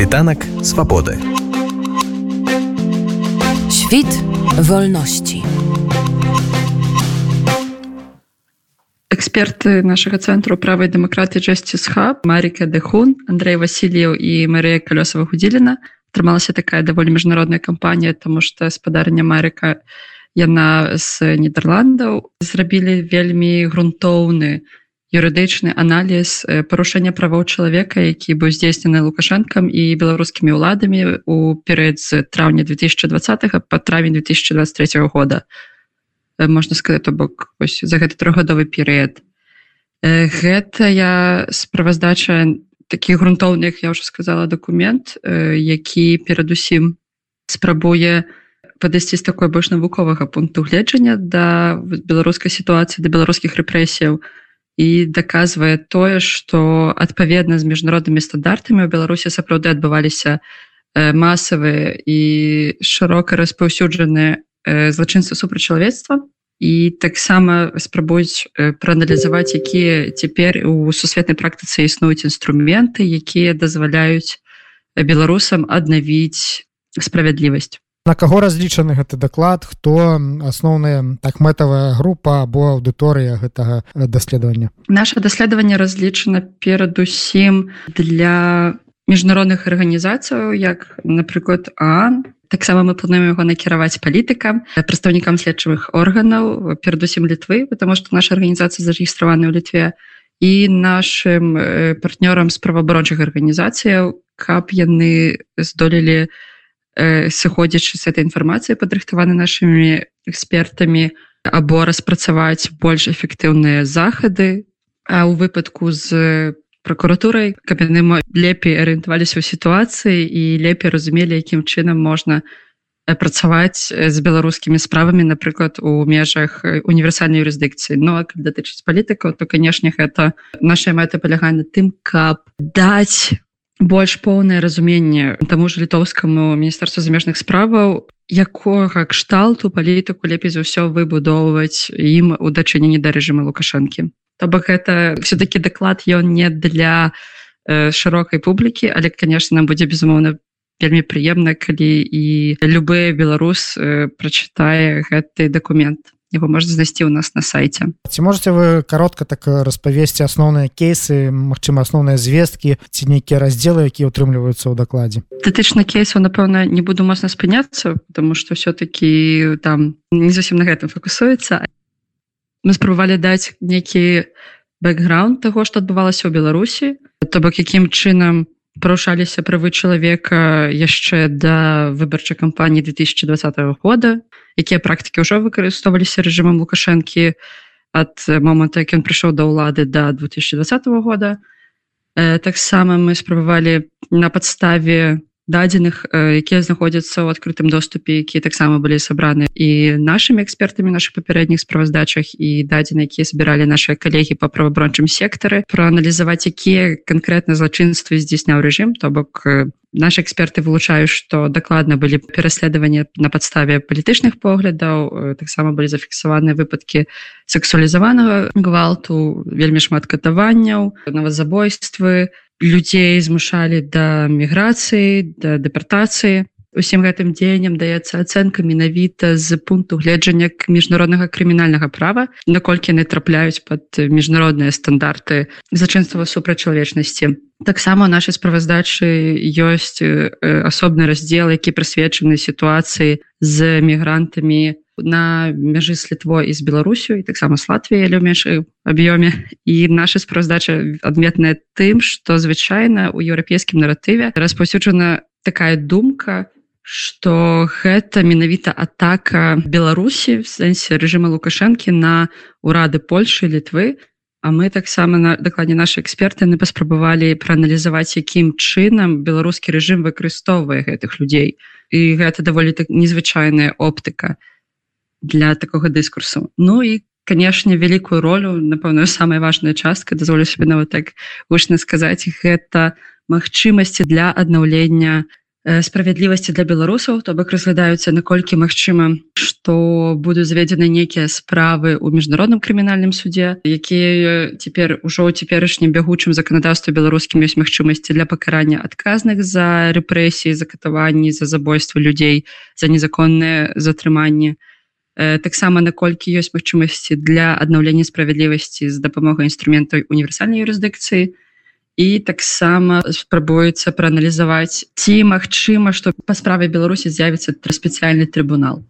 Світанак свабоды. Świt wolności. Эксперты нашага цэнтру правай дэмакратыі Justice Hub, Маріка Дэхун, Андрей Васильев і Марыя Калёсава Гудзіліна атрымалася такая даволі міжнародная кампанія, таму што спадарня Марыка яна з Нідерландаў зрабілі вельмі грунтоўны юрыдычны аналіз парушэння правоў чалавека, які быў здзейснены лукашэнкам і беларускімі ўладамі у перыяд з траўня 2020 па травень 2023 года. Можна сказать то бок за гэты трохгадовы перыяд. Гэта я справаздача такіх грунтоўных я уже сказала документ які перадусім спрабуе падысці з такой больш навуковага пункту гледжання да беларускай сітуацыі да беларускіх рэпрэсіяў і даказвае тое што адпаведна з міжнароднымі стандартамі у беларусі сапраўды адбываліся масавыя і шырока распаўсюджаныя злачынства супрацьчалавецтва і таксама спрабуюць прааналізаваць якія цяпер у сусветнай практыцы існуюць інструменты якія дазваляюць беларусам аднавіць справядлівасць на каго разлічаны гэты даклад хто асноўная так мэтавая група або аўдыторыя гэтага даследавання? Наше даследаванне разлічана перадусім для міжнародных арганізацыяў як напрыклад ан таксама мы плануем его накіраваць палітыкам прадстаўнікам следчывых органаў перадусім літвы потому что наша арганізацыя зарэгістраваны ў літве і нашим партнёрам з праваабарончых арганізацыяў каб яны здолелі сыходзячы с этой інфармацыі падрыхтаваны нашими экспертамі або распрацаваць больш эфектыўныя захады. А у выпадку з прокуратурай каб яны лепей арыентаваліся ў сітуацыі і лепей разумелі якім чынам можна працаваць з беларускімі справамі напрыклад у межах універсальнай юрысдыкцыі. Но ну, датычыць палітыкаў то канешне гэта наша мэта палягае на тым каб даць больш поўнае разуменне таму ж літоўскаму міністэрству замежных справаў якога кшталту палітыку лепей за ўсё выбудоўваць ім у дачыненні да рэжыма лукашэнкі. То бок гэта все-таки даклад ён не для э, шырокай публікі але конечно нам будзе безумоўна вельмі прыемна калі і любы беларус э, прачытае гэты документ его можна знайсці у нас на сайте. Ці можете вы коротко так распавесці асноўныя кейсы Мачыма асноўныя звесткі ці нейкія раздзелы якія утрымліваюцца ў дакладзе датычна кейсу напэўна не буду моцна спыняцца потому что все-таки там не зусім на гэтым фокусуецца мы спрабавалі даць некі бэкграунд таго што адбывалася ў беларусі то бок якім чынам парушаліся правы чалавека яшчэ да выбарчай кампаніі 2020 года якія практыкі ўжо выкарыстоўваліся рэжымам лукашэнкі ад моманта як ён прыйшоў да ўлады да 2020 года. Таксама мы спрабавалі на падставе дадзеных якія знаходзяцца ў адкрытым доступе якія таксама былі сабраны і нашими экспертамі наших папярэдніх справаздачах і дадзены якія збіралі наши калегі по правабрончым сектары проаналізаваць якія конкретна злачынствы здзейсняў рэжым то бок наши эксперты вылучаюць что дакладна былі пераследаванні на падставе палітычных поглядаў таксама былі зафіксаваныя выпадкі сексуалізаванага гвалту вельмі шмат катаванняў навазабойствы людзей змушалі да міграцыі да дэпартацыі. Усім гэтым дзеянням даецца ацэнка менавіта з пункту гледжання міжнароднага крымінальнага права наколькі яны трапляюць под міжнародныя стандарты зачынства супрацьчалавечнасці таксама нашай справаздачы ёсць асобны раздзел які прысвечаны сітуацыі з мігрантамі на мяжы з літво і з беларусю і таксама с латвіяй але меншай аб'ёме. І наша справаздача адметная тым что звычайна у еўрапейскім наратыве распаўсюджана такая думка что гэта менавіта атака беларусі в сэнсе рэжыма лукашэнкі на урады польши літвы. А мы таксама на дакладне наши эксперты не паспрабавалі прааналізаваць якім чынам беларускі рэжым выкарыстоўвае гэтых людзей. І гэта даволі так незвычайная оптыка для такога дыскурсу Ну і канешне вялікую ролю напэўную самая важная частка дазволю себе нават так гучна сказаць гэта магчымасці для аднаўлення справядлівасці для беларусаў то бок разглядаюцца наколькі магчыма што будуць заведзены нейкія справы ў міжнародным крымінальным суде якія цяпер ужо ў цяперашнім бягучым заканадаўстве беларускім ёсць магчымасці для пакарання адказных за рэпрэсіі за катаванні за забойства людзей за незаконныя затрыманні таксама наколькі ёсць магчымасці для аднаўлення справядлівасці з дапамогай інструментаў універсальнай юрысдыкцыі. І таксама спрабуецца прааналізаваць ці магчыма што па справе беларусі з'явіцца спецыяльны трыбунал.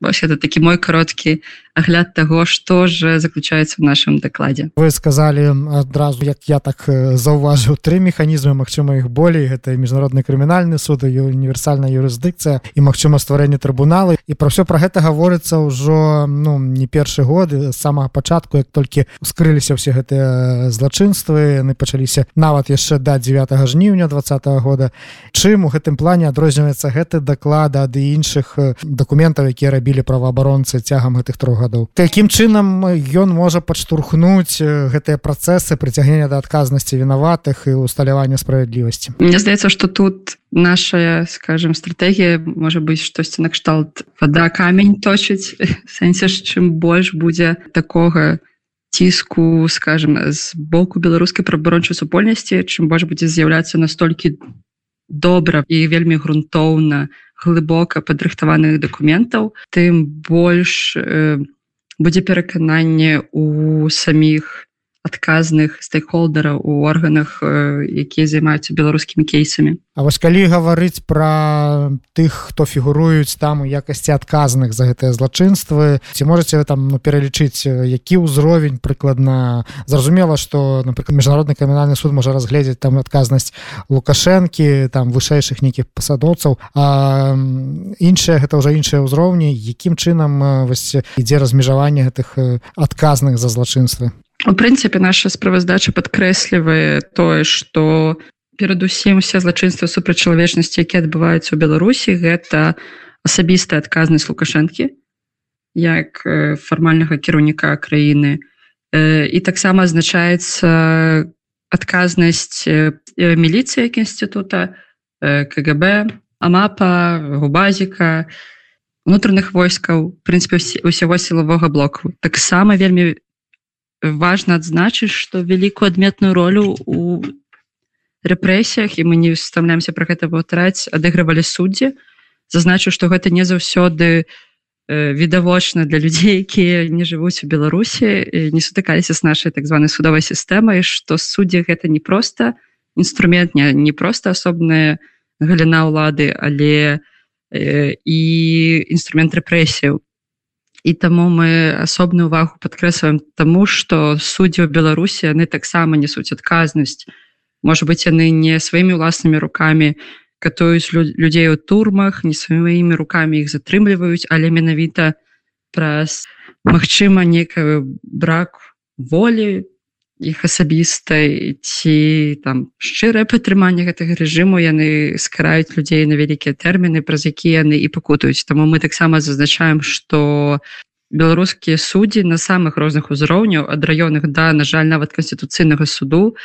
Вось это такі мой кароткі агляд таго што ж заключаецца в нашым дакладзе вы сказалі адразу як я так заўважыў тры механізмы Мачыма іх болей гэта міжнародны крымінальны суд і універсальная юрысдыкцыя і магчыма стварэнне трыбуналы і пра ўсё пра гэта гаворыцца ўжо ну не першы год самага пачатку як толькі ускрыліся ўсе гэтыя злачынствы яны пачаліся нават яшчэ да 9 жніўня два -го года. Чым у гэтым плане адрозніваецца гэты даклада ад іншых дакументаў якія рабілі праваабаронцы цягам гэтых трох гадоў такім чынам ён можа падштурхнуць гэтыя працэсы прыцягнення да адказнасці вінаватых і усталявання справядлівасці. Мне здаецца что тут наша скажем стратегія можа быць штосьці накшталт вода камень точыць. Сэнсе ж чым больш будзе такога ціску скажем з боку беларускай прабарончай супольнасці чым больш будзе з'яўляцца настолькі добра і вельмі грунтоўна глыбока падрыхтаваных дакументаў тым больш э, будзе перакананне у саміх адказных стейкхолдераў у органах э, якія займаюцца беларускімі кейсамі. А вось калі гаварыць пра тых хто фігуруюць там у якасці адказных за гэтыя злачынствы ці можете вы там ну, пералічыць які ўзровень прыкладна? Зразумела что напрыклад міжнародны камінальны суд можа разгледзець там адказнасць лукашэнкі там вышэйшых нейкіх пасадоўцаў а іншыя гэта ўжо іншыя ўзроўні якім чынам вось ідзе размежаванне гэтых адказных за злачынствы У прынцыпе наша справаздача падкрэслівае тое што перадусім усе злачынства супрацьчалавечнасці які адбываюцца ў беларусі гэта асабістая адказнасць лукашэнкі як фармальнага кіраўніка краіны. І таксама азначаецца адказнасць міліцыі як інстытута кгб амапа губазіка унутраных войскаў прынцыпе усяго сілавога блоку. Таксама вельмі важно адзначыць что вялікую адметную ролю у рэпрэсіях і мы не устаўляемся про гэта паўтараць адыгрывалі суддзі зазначу что гэта не заўсёды відавочна для людзей якія не жывуць у беларусі не сутыкаліся з нашай так званой судовой сістэмай что суддзі гэта не просто інструмент не не просто асобная галіна ўлады але э, і інструмент рэпрэсіяў і таму мы асобную увагу падкрэсваем таму што суддзі ў беларусі яны таксама несуць адказнасць может быть яны не сваімі ўласнымі руками катуюць людзей у турмах не сваімі руками іх затрымліваюць але менавіта праз Мачыма некую брак волі іх асабістай ці там шчырае падтрыманне гэтага рэжыму яны скараюць людзей на вялікія тэрміны праз якія яны і пакутаюць Таму мы таксама зазначаем што беларускія суддзі на самых розных узроўняў ад раённых да на жаль нават канстытуцыйнага суду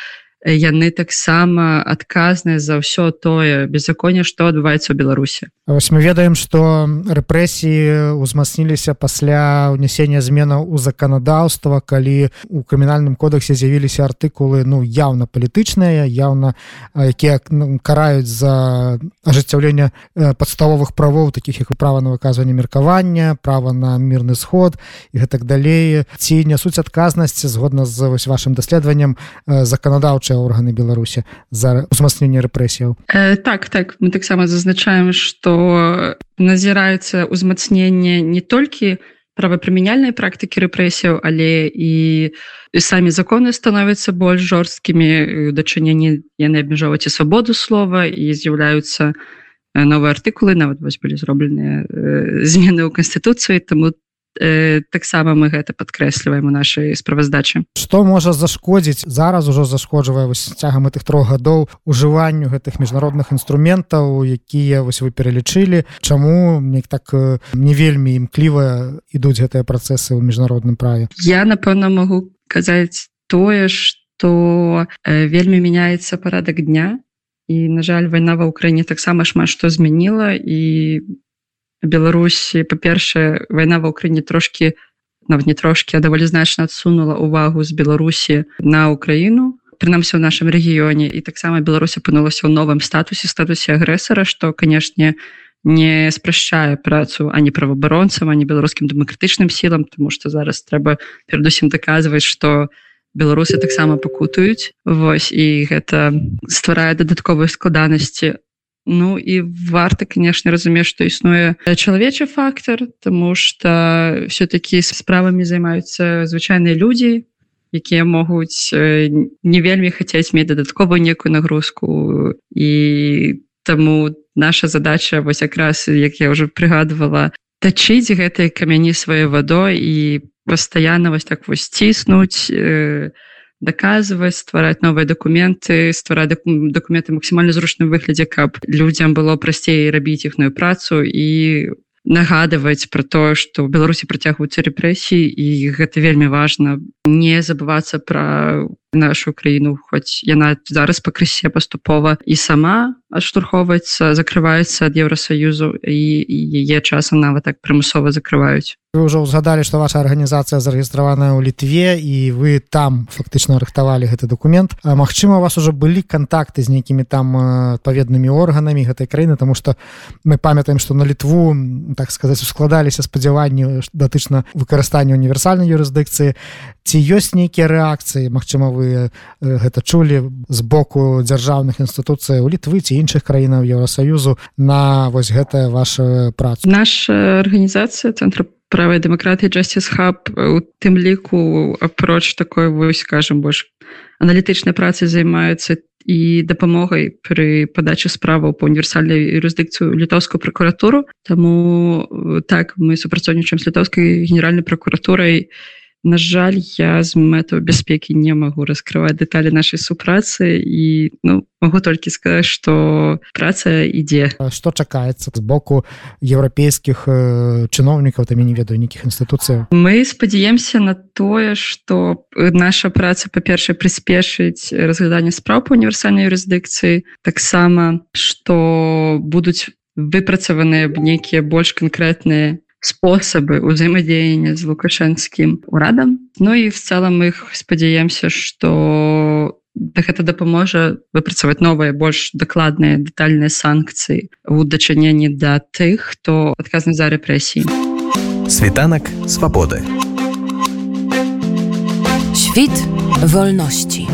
яны таксама адказныя за ўсё тое беззаконне што адбываецца ў беларусе Вось мы ведаем што рэпрэсіі ўзмацніліся пасля ўнясення зменаў у заканадаўства калі у крымінальным кодексе з'явіліся артыкулы ну яўна палітычныя яўна якія ну, караюць за ажыццяўлення падставовых правоў таких як права на выказванне меркавання права на мірны сход і гэтак далей. Ці нясуць адказнасць згодна з вось вашим даследаваннем заканадаўча выканаўчыя органы беларусі за узмацненне рэпрэсіяў? Э, так так. Мы таксама зазначаем что назіраюцца ўзмацненне не толькі правапрымяняльнай практыкі рэпрэсіяў але і і самі законы становяцца больш жорсткімі. Дачыненні яны абмяжоўваць і свабоду слова і з'яўляюцца новыя артыкулы нават вось былі зробленыя э, змены ў канстытуцыі таму э, таксама мы гэта падкрэсліваем у нашай справаздачы. Что можа зашкодзіць зараз ужо зашкоджвае цягам гэтых трох гадоў ужыванню гэтых міжнародных інструментаў якія вось вы пералічылі чаму мне так не вельмі імкліва ідуць гэтыя працэсы ў міжнародным праве? Я напэўна могу казаць тое что э, вельмі мяняецца парадак дня. І на жаль вайна ва ўкраіне таксама шмат што змяніла і беларусі. Па-першае вайна ва ўкраіне трошки нават не трошки а даволі значна адсунула увагу з беларусі на украіну прынамсі ў нашым рэгіёне. І таксама Беларусь апынулася ў новым статусе статусе агрэсара што канешне не спрашчае працу ані праваабаронцам ані беларускім дэмакратычным сілам тому что зараз трэба перадусім даказваць что беларусы таксама пакутаюць Вось і гэта стварае дадатковыя складанасці Ну і варта конечно разумець што існуе чалавечы фактор тому что все-таки справамі займаюцца звычайныя людзі якія могуць не вельмі хацець мець дадатковую некую нагрузку. І таму наша задача вось якраз як я уже прыгадывала тачыць гэтай камяні сваёй вадой і пастаянна вось так вось ціснуць э, даказваць ствараць новыя дакументы ствараць дакументы максімальна зручным выглядзе каб людзям было прасцей рабіць іхную працу і нагадваць про тое что в беларусі працягваюцца рэпрэсіі і гэта вельмі важна не забывацца про нашу краіну хоць яна зараз пакрысе паступова і сама адштурхоўваецца закрываецца ад еўросаюзу і яе часам нават так прымусова закрываюць вы ўжо ўзгадалі што ваша арганізацыя зарэгістраваная ў літве і вы там фактычна рыхтавалі гэты документ. Мачыма у вас уже былі контакты з нейкімі там адпаведнымі органамі гэтай краіны тому что мы памятаем что на літву так сказаць ускладаліся спадзяванню датычна выкарыстання універсальнай юрысдыкцыі. Ці ёсць нейкія рэакцыі Мачыма вы гэта чулі з боку дзяржаўных інстытуцый у літвы ці іншых краінаў еўросаюзу на вось гэтая ваша праца? Наша арганізацыя цэнтра правай дэмакратыі Justice Hub у тым ліку апроч такой вось скажем больш аналітычнай працы займаецца і дапамогай пры падачы справаў по універсальнай юрысдыкцыю літоўскую пракуратуру. Таму так мы супрацоўнічаем з літоўскай генеральнай пракуратурай На жаль я з мэтаў бяспекі не магу раскрываць дэталі нашай супрацы і ну могу толькі сказаць что праца ідзе что чакаецца з боку еўрапейскіх чыноўнікаў там не ведаю нейкіх інстытуцыяў мы спадзяемся на тое что наша праца па-першае прыспешыць разгляданне спраў по універсальнай юрысдыкцыі таксама что будуць выпрацаваныя нейкія больш канкрэтныя спосабы ўзаемадзеяння з лукашэнскім урадам Ну і в цэлым іх спадзяемся что гэта дапаможа выпрацаваць новыя больш дакладныя дэтальныя санкцыі у дачыненні да тых хто адказны за рэпрэсіі світанак свабоды. Świt wolności.